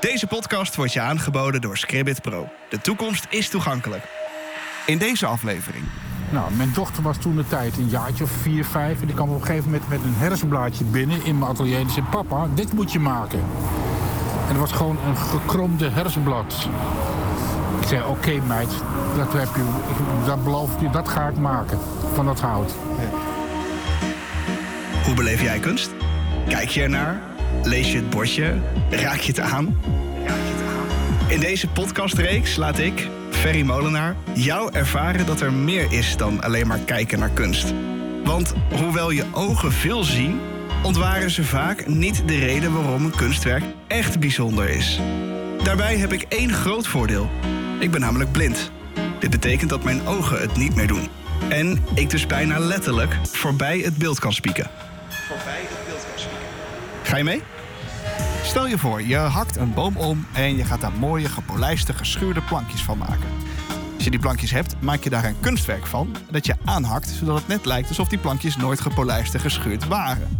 Deze podcast wordt je aangeboden door Scribbit Pro. De toekomst is toegankelijk. In deze aflevering. Nou, mijn dochter was toen de tijd een jaartje of vier, vijf. En die kwam op een gegeven moment met een hersenblaadje binnen in mijn atelier. En zei, papa, dit moet je maken. En het was gewoon een gekromde hersenblad. Ik zei, oké meid, dat heb je, dat beloof ik je, dat ga ik maken. Van dat hout. Hoe beleef jij kunst? Kijk je ernaar? Lees je het bordje? Raak je het aan? In deze podcastreeks laat ik, Ferry Molenaar, jou ervaren dat er meer is dan alleen maar kijken naar kunst. Want hoewel je ogen veel zien, ontwaren ze vaak niet de reden waarom een kunstwerk echt bijzonder is. Daarbij heb ik één groot voordeel. Ik ben namelijk blind. Dit betekent dat mijn ogen het niet meer doen. En ik dus bijna letterlijk voorbij het beeld kan spieken. Ga je mee? Stel je voor, je hakt een boom om en je gaat daar mooie, gepolijste, geschuurde plankjes van maken. Als je die plankjes hebt, maak je daar een kunstwerk van dat je aanhakt, zodat het net lijkt alsof die plankjes nooit gepolijst en geschuurd waren.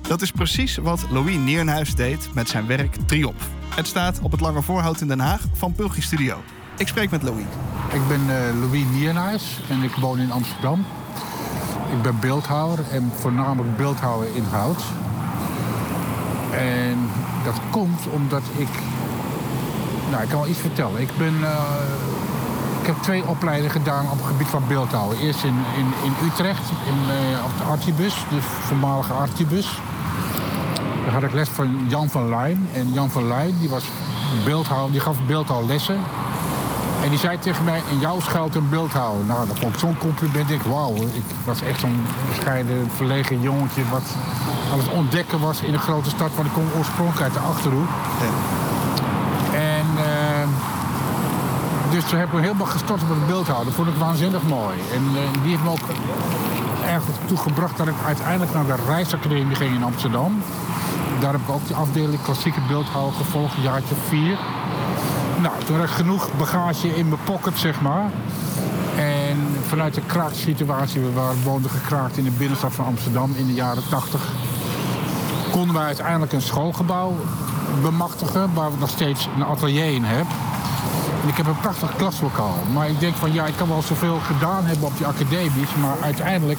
Dat is precies wat Louis Nierenhuis deed met zijn werk Triomf. Het staat op het Lange Voorhout in Den Haag van Pulgi Studio. Ik spreek met Louis. Ik ben eh, Louis Nierhuis en ik woon in Amsterdam. Ik ben beeldhouwer en voornamelijk beeldhouwer in hout. En dat komt omdat ik... Nou, ik kan wel iets vertellen. Ik ben... eh, ik heb twee opleidingen gedaan op het gebied van beeldhouwen. Eerst in, in, in Utrecht, in, eh, op de Artibus, de voormalige Artibus. Daar had ik les van Jan van Lijn. En Jan van Lijn die was beeldhouwer, die gaf beeldhouwlessen. En die zei tegen mij, in jou schuilt een beeldhouwer. Nou, dat vond ik zo'n compliment. Ik, wauw, ik was echt zo'n bescheiden, verlegen jongetje... wat aan het ontdekken was in een grote stad... want ik kom oorspronkelijk uit de Achterhoek. En eh, dus toen heb ik helemaal gestort op het beeldhouwen. Dat vond ik waanzinnig mooi. En eh, die heeft me ook erg toe gebracht dat ik uiteindelijk naar de Rijksacademie ging in Amsterdam. Daar heb ik ook de afdeling klassieke beeldhouwer gevolgd, jaartje of vier. Nou, toen had ik genoeg bagage in mijn pocket, zeg maar. En vanuit de kraaksituatie, we waren woonden gekraakt in de binnenstad van Amsterdam in de jaren 80, konden wij uiteindelijk een schoolgebouw bemachtigen, waar we nog steeds een atelier in hebben. En ik heb een prachtig klaslokaal. Maar ik denk van ja, ik kan wel zoveel gedaan hebben op die academies, maar uiteindelijk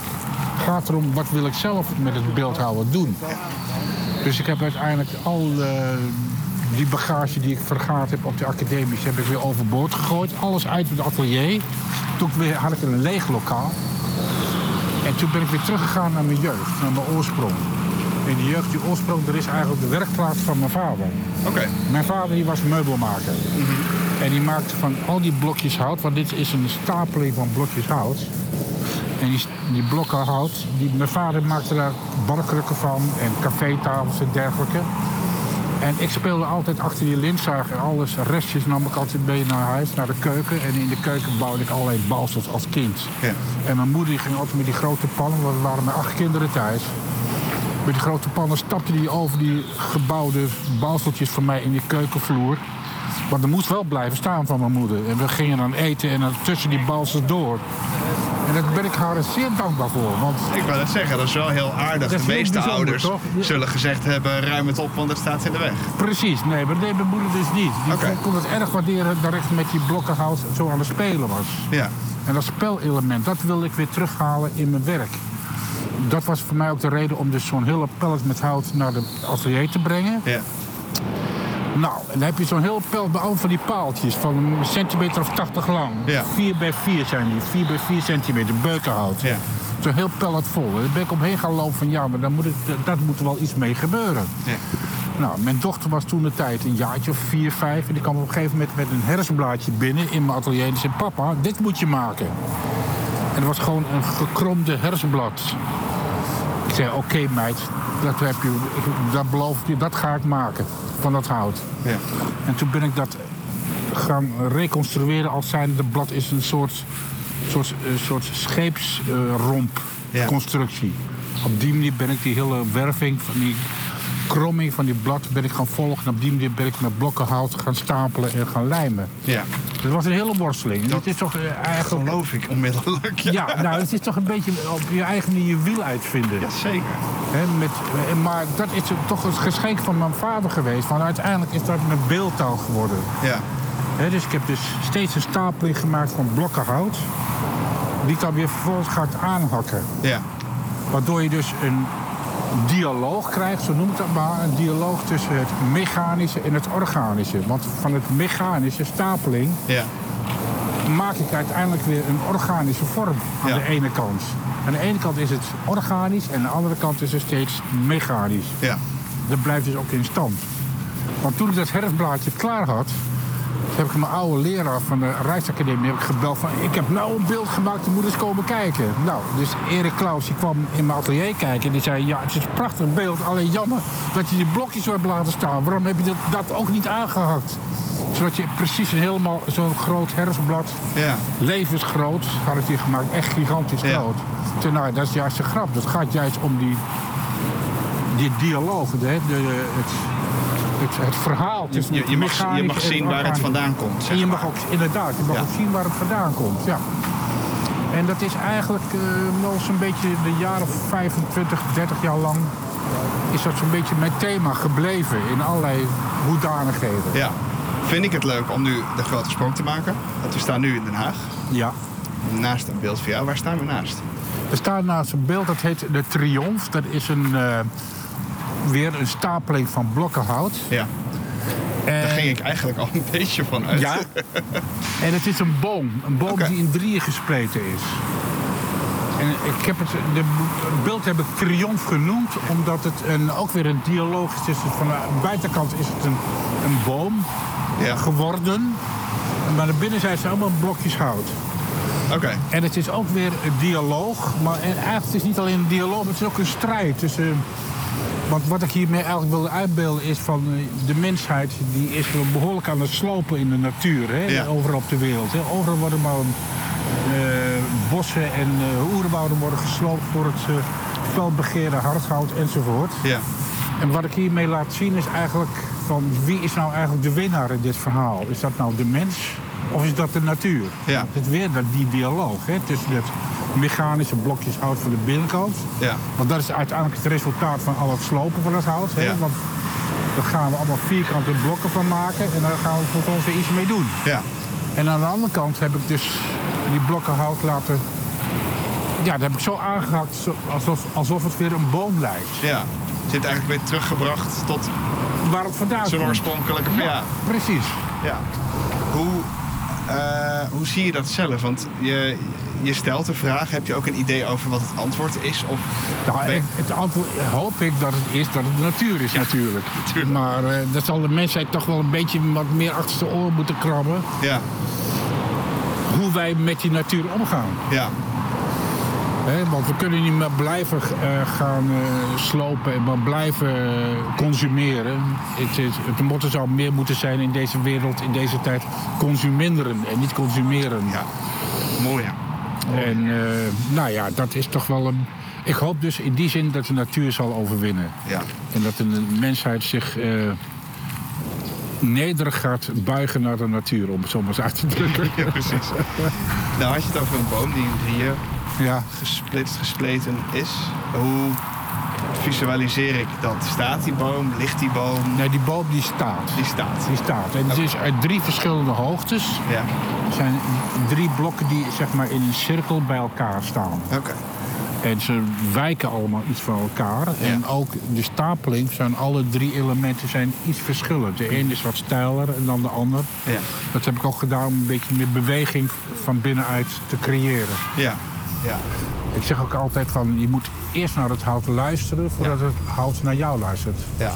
gaat het erom wat wil ik zelf met het beeldhouden doen. Dus ik heb uiteindelijk al die bagage die ik vergaard heb op de academies, heb ik weer overboord gegooid. Alles uit het atelier. Toen weer, had ik een leeg lokaal. En toen ben ik weer teruggegaan naar mijn jeugd, naar mijn oorsprong. En die jeugd, die oorsprong, dat is eigenlijk de werkplaats van mijn vader. Oké. Mijn vader die was meubelmaker. En die maakte van al die blokjes hout, want dit is een stapeling van blokjes hout. En die, die blokken hout, die, mijn vader maakte daar barkrukken van en cafétafels en dergelijke. En ik speelde altijd achter die lintzaag en alles, restjes nam ik altijd mee naar huis, naar de keuken. En in de keuken bouwde ik allerlei balsels als kind. Ja. En mijn moeder ging altijd met die grote pannen, want we waren met acht kinderen thuis. Met die grote pannen stapte die over die gebouwde balseltjes van mij in die keukenvloer. Want er moest wel blijven staan van mijn moeder. En we gingen dan eten en dan tussen die balsels door. En daar ben ik haar zeer dankbaar voor. Want Ik wou dat zeggen, dat is wel heel aardig. Dat de meeste ouders toch? Zullen gezegd hebben, ruim het op, want er staat in de weg. precies, nee, maar dat deed mijn moeder dus niet. Die Oké. kon het erg waarderen dat ik met die blokkenhout zo aan het spelen was. Ja. En dat spelelement, dat wil ik weer terughalen in mijn werk. Dat was voor mij ook de reden om dus zo'n hele pallet met hout naar de atelier te brengen. Ja. Nou, en dan heb je zo'n heel allemaal van die paaltjes van een centimeter of 80 lang. Ja. 4 bij 4 zijn die, 4 bij 4 centimeter, beukenhout. Ja. Zo'n heel pallet vol. Daar ben ik omheen gaan lopen van ja, maar daar moet ik, daar moet er wel iets mee gebeuren. Ja. Nou, mijn dochter was toen de tijd een jaartje of vier, vijf. En die kwam op een gegeven moment met een hersenblaadje binnen in mijn atelier. En zei, papa, dit moet je maken. En dat was gewoon een gekromde hersenblad. Zei, oké meid, dat, heb je, dat beloof ik je, dat ga ik maken. Van dat hout. Ja. En toen ben ik dat gaan reconstrueren als zijnde... de blad is een soort, soort, eh, soort scheepsromp Ja. constructie. Op die manier ben ik die hele werving van die kromming van die blad ben ik gaan volgen. En op die manier ben ik met blokken hout gaan stapelen en gaan lijmen. Ja. Het was een hele worsteling. Dat het is toch eh, eigenlijk... Geloof ik onmiddellijk. Ja, nou, het is toch een beetje op je eigen manier je wiel uitvinden. Ja, zeker. Hè, met, eh, maar dat is toch het geschenk van mijn vader geweest. Want uiteindelijk is dat mijn beeldtaal geworden. Ja. Dus ik heb dus steeds een stapeling gemaakt van blokken hout. Die ik dan weer vervolgens gaat aanhakken. Ja. Waardoor je dus een dialoog krijgt, zo noemt dat maar. Een dialoog tussen het mechanische en het organische. Want van het mechanische stapeling Ja. maak ik uiteindelijk weer een organische vorm aan Ja. de ene kant. Aan de ene kant is het organisch en aan de andere kant is het steeds mechanisch. Ja. Dat blijft dus ook in stand. Want toen ik dat herfstblaadje klaar had, heb ik mijn oude leraar van de Rijksacademie heb ik gebeld van ik heb nou een beeld gemaakt, je moet eens komen kijken. Nou, dus Erik Klaus die kwam in mijn atelier kijken en die zei ja, het is een prachtig beeld, alleen jammer dat je die blokjes zo hebt laten staan. Waarom heb je dat, dat ook niet aangehakt? Zodat je precies een helemaal zo'n groot herfstblad, Ja. levensgroot, had ik die gemaakt, echt gigantisch Ja. groot. Toen, nou, dat is juist de grap. Dat gaat juist om die, die dialoog, de, de, de- het, het, het verhaal. tussen Je, je, mag, je zien waar het vandaan komt. Zeg En je mag ook, inderdaad, je mag Ja. ook zien waar het vandaan komt. Ja. En dat is eigenlijk eh wel zo'n beetje de jaren 25, 30 jaar lang... is dat zo'n beetje mijn thema gebleven in allerlei hoedanigheden. Ja. Vind ik het leuk om nu de grote sprong te maken. Want we staan nu in Den Haag. Ja. Naast een beeld van jou. Waar staan we naast? Er staat naast een beeld dat heet de Triomf. Dat is een, eh, weer een stapeling van blokken hout. Ja. En, Daar ging ik eigenlijk al een beetje van uit. Ja. en het is een boom. Een boom die in drieën gespleten is. En ik heb het, de het beeld heb ik Triomf genoemd, omdat het een, ook weer een dialoog is. Dus van de buitenkant is het een, een boom Ja. geworden. Maar de binnenzijde zijn allemaal blokjes hout. Oké. En het is ook weer een dialoog. Maar en eigenlijk het is niet alleen een dialoog, maar het is ook een strijd tussen. Want wat ik hiermee eigenlijk wilde uitbeelden is van eh, de mensheid die is wel behoorlijk aan het slopen in de natuur. Hè? Ja. Overal op de wereld. Hè? Overal worden maar eh, bossen en oerwouden worden gesloopt voor het felbegeerde hardhout enzovoort. Ja. En wat ik hiermee laat zien is eigenlijk van wie is nou eigenlijk de winnaar in dit verhaal? Is dat nou de mens of is dat de natuur? Ja. Het weer dat, die dialoog hè, tussen het mechanische blokjes hout van de binnenkant. Ja. Want dat is uiteindelijk het resultaat van al het slopen van het hout. Hè? Ja. Want daar gaan we allemaal vierkante blokken van maken en daar gaan we vervolgens weer iets mee doen. Ja. En aan de andere kant heb ik dus die blokken hout laten... Ja, dat heb ik zo aangehakt alsof, alsof het weer een boom lijkt. Ja. Zit eigenlijk weer teruggebracht tot Waar het vandaan zijn komt. oorspronkelijke... Ja. ja. Precies. Hoe, eh, hoe zie je dat zelf? Want je, je stelt de vraag. Heb je ook een idee over wat het antwoord is? Of Nou, ben- het antwoord hoop ik dat het is dat het de natuur is natuurlijk. natuurlijk. Maar eh, dat zal de mensheid toch wel een beetje wat meer achter zijn oren moeten krabben. Ja. Hoe wij met die natuur omgaan. Ja. Want we kunnen niet meer blijven eh, gaan eh, slopen en maar blijven eh, consumeren. Het, is, het motto zou meer moeten zijn in deze wereld, in deze tijd, consuminderen en niet consumeren. Ja. Mooi. Ja. En nou ja, dat is toch wel een... Ik hoop dus in die zin dat de natuur zal overwinnen. Ja. En dat de mensheid zich nederig gaat buigen naar de natuur, om het zo maar eens uit te drukken. Ja, precies. nou had je het over een boom die drieën Ja. gesplitst, gespleten is. Hoe visualiseer ik dat? Staat die boom? Ligt die boom? Nee, die boom die staat. Die staat. Die staat. En het is uit drie verschillende hoogtes. Ja. Er zijn drie blokken die zeg maar in een cirkel bij elkaar staan. Oké. En ze wijken allemaal iets van elkaar. En ook de stapeling zijn alle drie elementen zijn iets verschillend. De een is wat steiler en dan de ander. Ja. Dat heb ik ook gedaan om een beetje meer beweging van binnenuit te creëren. Ja. Ja. Ik zeg ook altijd van je moet eerst naar het hout luisteren voordat het hout naar jou luistert. Ja.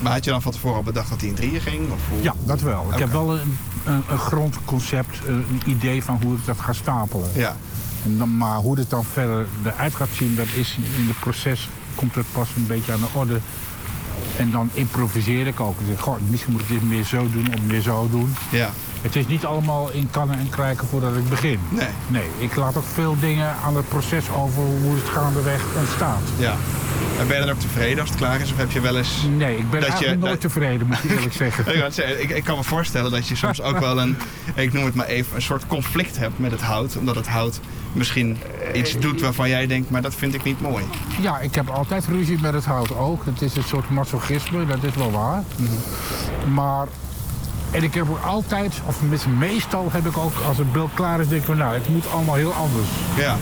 Maar had je dan van tevoren al bedacht dat hij in drieën ging? Of hoe? Ja, dat wel. Ik heb wel een, een, een grondconcept, een idee van hoe ik dat ga stapelen. Ja. En dan, maar hoe het dan verder eruit gaat zien, dat is in het proces komt het pas een beetje aan de orde. En dan improviseer ik ook. Ik zeg, goh, misschien moet ik dit meer zo doen of meer zo doen. Ja. Het is niet allemaal in kannen en krijken voordat ik begin. Nee. Nee, ik laat ook veel dingen aan het proces over hoe het gaandeweg ontstaat. Ja. En ben je dan ook tevreden als het klaar is? Of heb je wel eens... Nee, ik ben Dat je- nooit dat- tevreden, moet ik eerlijk zeggen. Ik, ik, kan me voorstellen dat je soms ook wel een, ik noem het maar even, een soort conflict hebt met het hout. Omdat het hout misschien iets doet waarvan jij denkt, maar dat vind ik niet mooi. Ja, ik heb altijd ruzie met het hout ook. Het is een soort masochisme, dat is wel waar. Maar, en ik heb ook altijd, of meestal heb ik ook, als het beeld klaar is, denk ik van nou, het moet allemaal heel anders. Ja.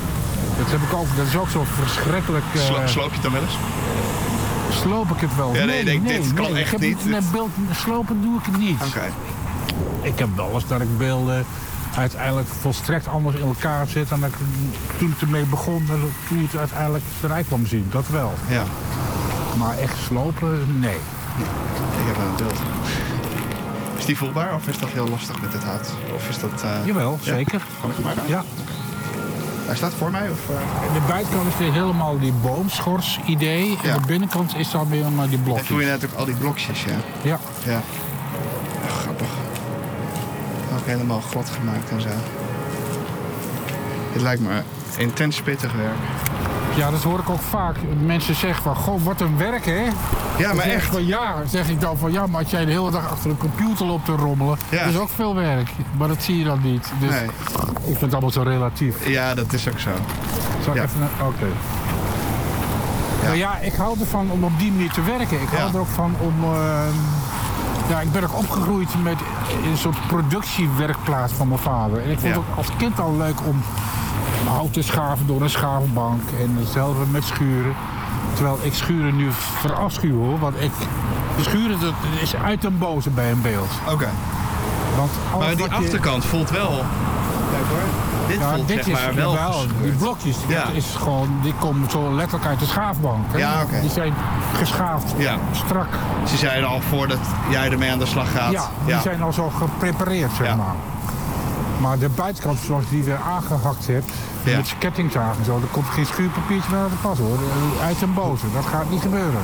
Dat, heb ik ook, dat is ook zo verschrikkelijk. eh, Slo- sloop je het dan wel eens? sloop ik het wel? Ja, nee, ik denk, dit kan ik echt heb niet. Met beeld, slopen doe ik het niet. Oké. Ik heb wel eens dat ik beelden uiteindelijk volstrekt anders in elkaar zet dan ik toen ik ermee begon, dan toen het uiteindelijk eruit kwam zien. Dat wel. Ja, Maar echt slopen, nee. ik heb wel een beeld. Is die voelbaar of is dat heel lastig met het hout? Of is dat... eh, Jawel, ja? zeker. Kan ik hem maar aan? Ja. Hij staat voor mij? Of, eh? De buitenkant is weer helemaal die boomschors idee. Ja. En de binnenkant is dan weer maar die Dan voel je blokjes. net ook al die blokjes, ja. Ja. Ja. Ja, grappig. Ook helemaal glad gemaakt en zo. Het lijkt me intens pittig werk. Ja, dat hoor ik ook vaak. Mensen zeggen van, goh, wat een werk, hè? Ja, maar echt. Van, ja, zeg ik dan van, ja, maar als jij de hele dag achter een computer loopt te rommelen... Ja. dat is ook veel werk. Maar dat zie je dan niet. Dus Nee. ik vind het allemaal zo relatief. Ja, dat is ook zo. Zal ik Ja. even... Oké. Nou ja, ik hou ervan om op die manier te werken. Ik hou Ja. er ook van om... ehm, ja, ik ben ook opgegroeid met een soort productiewerkplaats van mijn vader. En ik vond Ja. het ook als kind al leuk om hout te schaven door een schaafbank. En hetzelfde met schuren. Terwijl ik schuren nu verafschuw hoor. Want ik... Schuren dat is uit een boze bij een beeld. Oké. Want Maar die je- achterkant voelt wel... Kijk hoor. Dit Ja, voelt dit zeg is maar wel die blokjes, is gewoon, die komen zo letterlijk uit de schaafbank. Hè? Ja. Die zijn geschaafd, Ja. strak. Ze zeiden al voordat jij ermee aan de slag gaat. Ja, die zijn al zo geprepareerd, zeg maar. Maar de buitenkant, zoals je die weer aangehakt hebt, Ja. met kettingzagen en zo, er komt geen schuurpapiertje meer aan de pas hoor. Uit een boze, dat gaat niet gebeuren.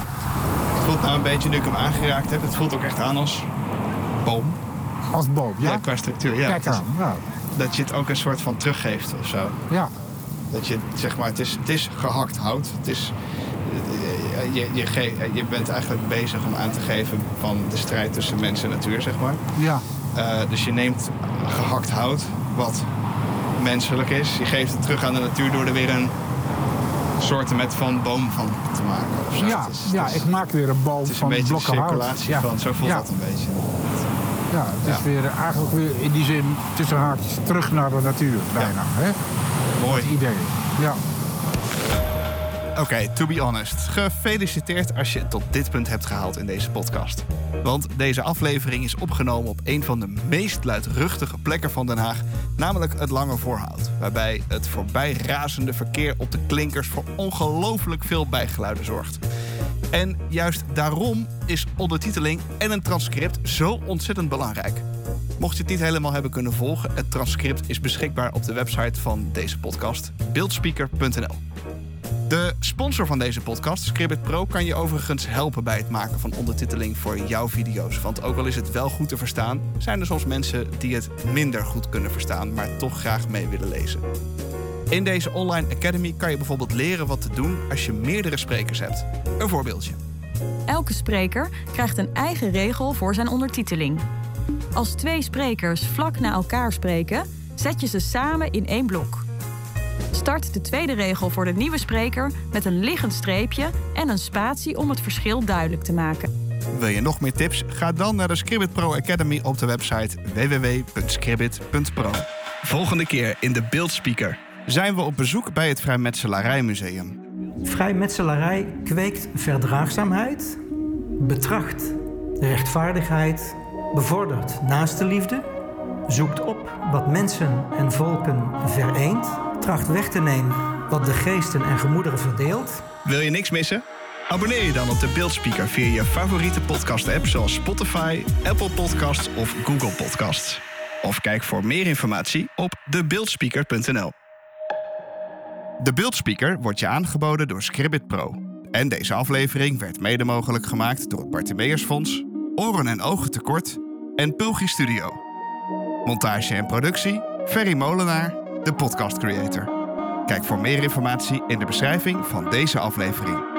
Het voelt nou een beetje, nu ik hem aangeraakt heb, het voelt ook echt aan als boom. Als boom, ja? Ja, qua structuur. Ja, Kijk aan, ja. dat je het ook een soort van teruggeeft of zo. ja. Dat je, zeg maar, het is, het is gehakt hout. Het is, je, je, ge- je bent eigenlijk bezig om aan te geven van de strijd tussen mens en natuur, zeg maar. Ja, dus je neemt gehakt hout, wat menselijk is. Je geeft het terug aan de natuur door er weer een soortement van boom van te maken. Of zo. ja, Het is, ja is- ik maak weer een boom het is een van beetje blokken hout. circulatie Ja. van, zo voelt ja. dat een beetje. Ja, het is Ja. weer eh, eigenlijk weer in die zin tussen haakjes terug naar de natuur bijna. Hè? Mooi. Idee. Ja. Oké, to be honest. Gefeliciteerd als je het tot dit punt hebt gehaald in deze podcast. Want deze aflevering is opgenomen op een van de meest luidruchtige plekken van Den Haag, namelijk het Lange Voorhout. Waarbij het voorbij razende verkeer op de klinkers voor ongelooflijk veel bijgeluiden zorgt. En juist daarom is ondertiteling en een transcript zo ontzettend belangrijk. Mocht je het niet helemaal hebben kunnen volgen, het transcript is beschikbaar op de website van deze podcast, beeldspeaker.nl. De sponsor van deze podcast, Scribbit Pro, kan je overigens helpen bij het maken van ondertiteling voor jouw video's. Want ook al is het wel goed te verstaan, zijn er soms mensen die het minder goed kunnen verstaan, maar toch graag mee willen lezen. In deze online academy kan je bijvoorbeeld leren wat te doen als je meerdere sprekers hebt. Een voorbeeldje. Elke spreker krijgt een eigen regel voor zijn ondertiteling. Als twee sprekers vlak na elkaar spreken, zet je ze samen in één blok. Start de tweede regel voor de nieuwe spreker met een liggend streepje en een spatie om het verschil duidelijk te maken. Wil je nog meer tips? Ga dan naar de Scribbit Pro Academy op de website www.scribbit.pro. Volgende keer in de Beeldspeaker. Zijn we op bezoek bij het Vrijmetselarijmuseum. Vrijmetselarij kweekt verdraagzaamheid, betracht rechtvaardigheid, bevordert naaste liefde, zoekt op wat mensen en volken vereent, tracht weg te nemen wat de geesten en gemoederen verdeelt, Wil je niks missen? Abonneer je dan op de Beeldspeaker via je favoriete podcast-app zoals Spotify, Apple Podcasts of Google Podcasts. Of kijk voor meer informatie op debeeldspeaker.nl. De Beeldspeaker wordt je aangeboden door Scribbit Pro. En deze aflevering werd mede mogelijk gemaakt door het Bartimeusfonds, Oren en Ogen Tekort en Pulgi Studio. Montage en productie, Ferry Molenaar, de podcast creator. Kijk voor meer informatie in de beschrijving van deze aflevering.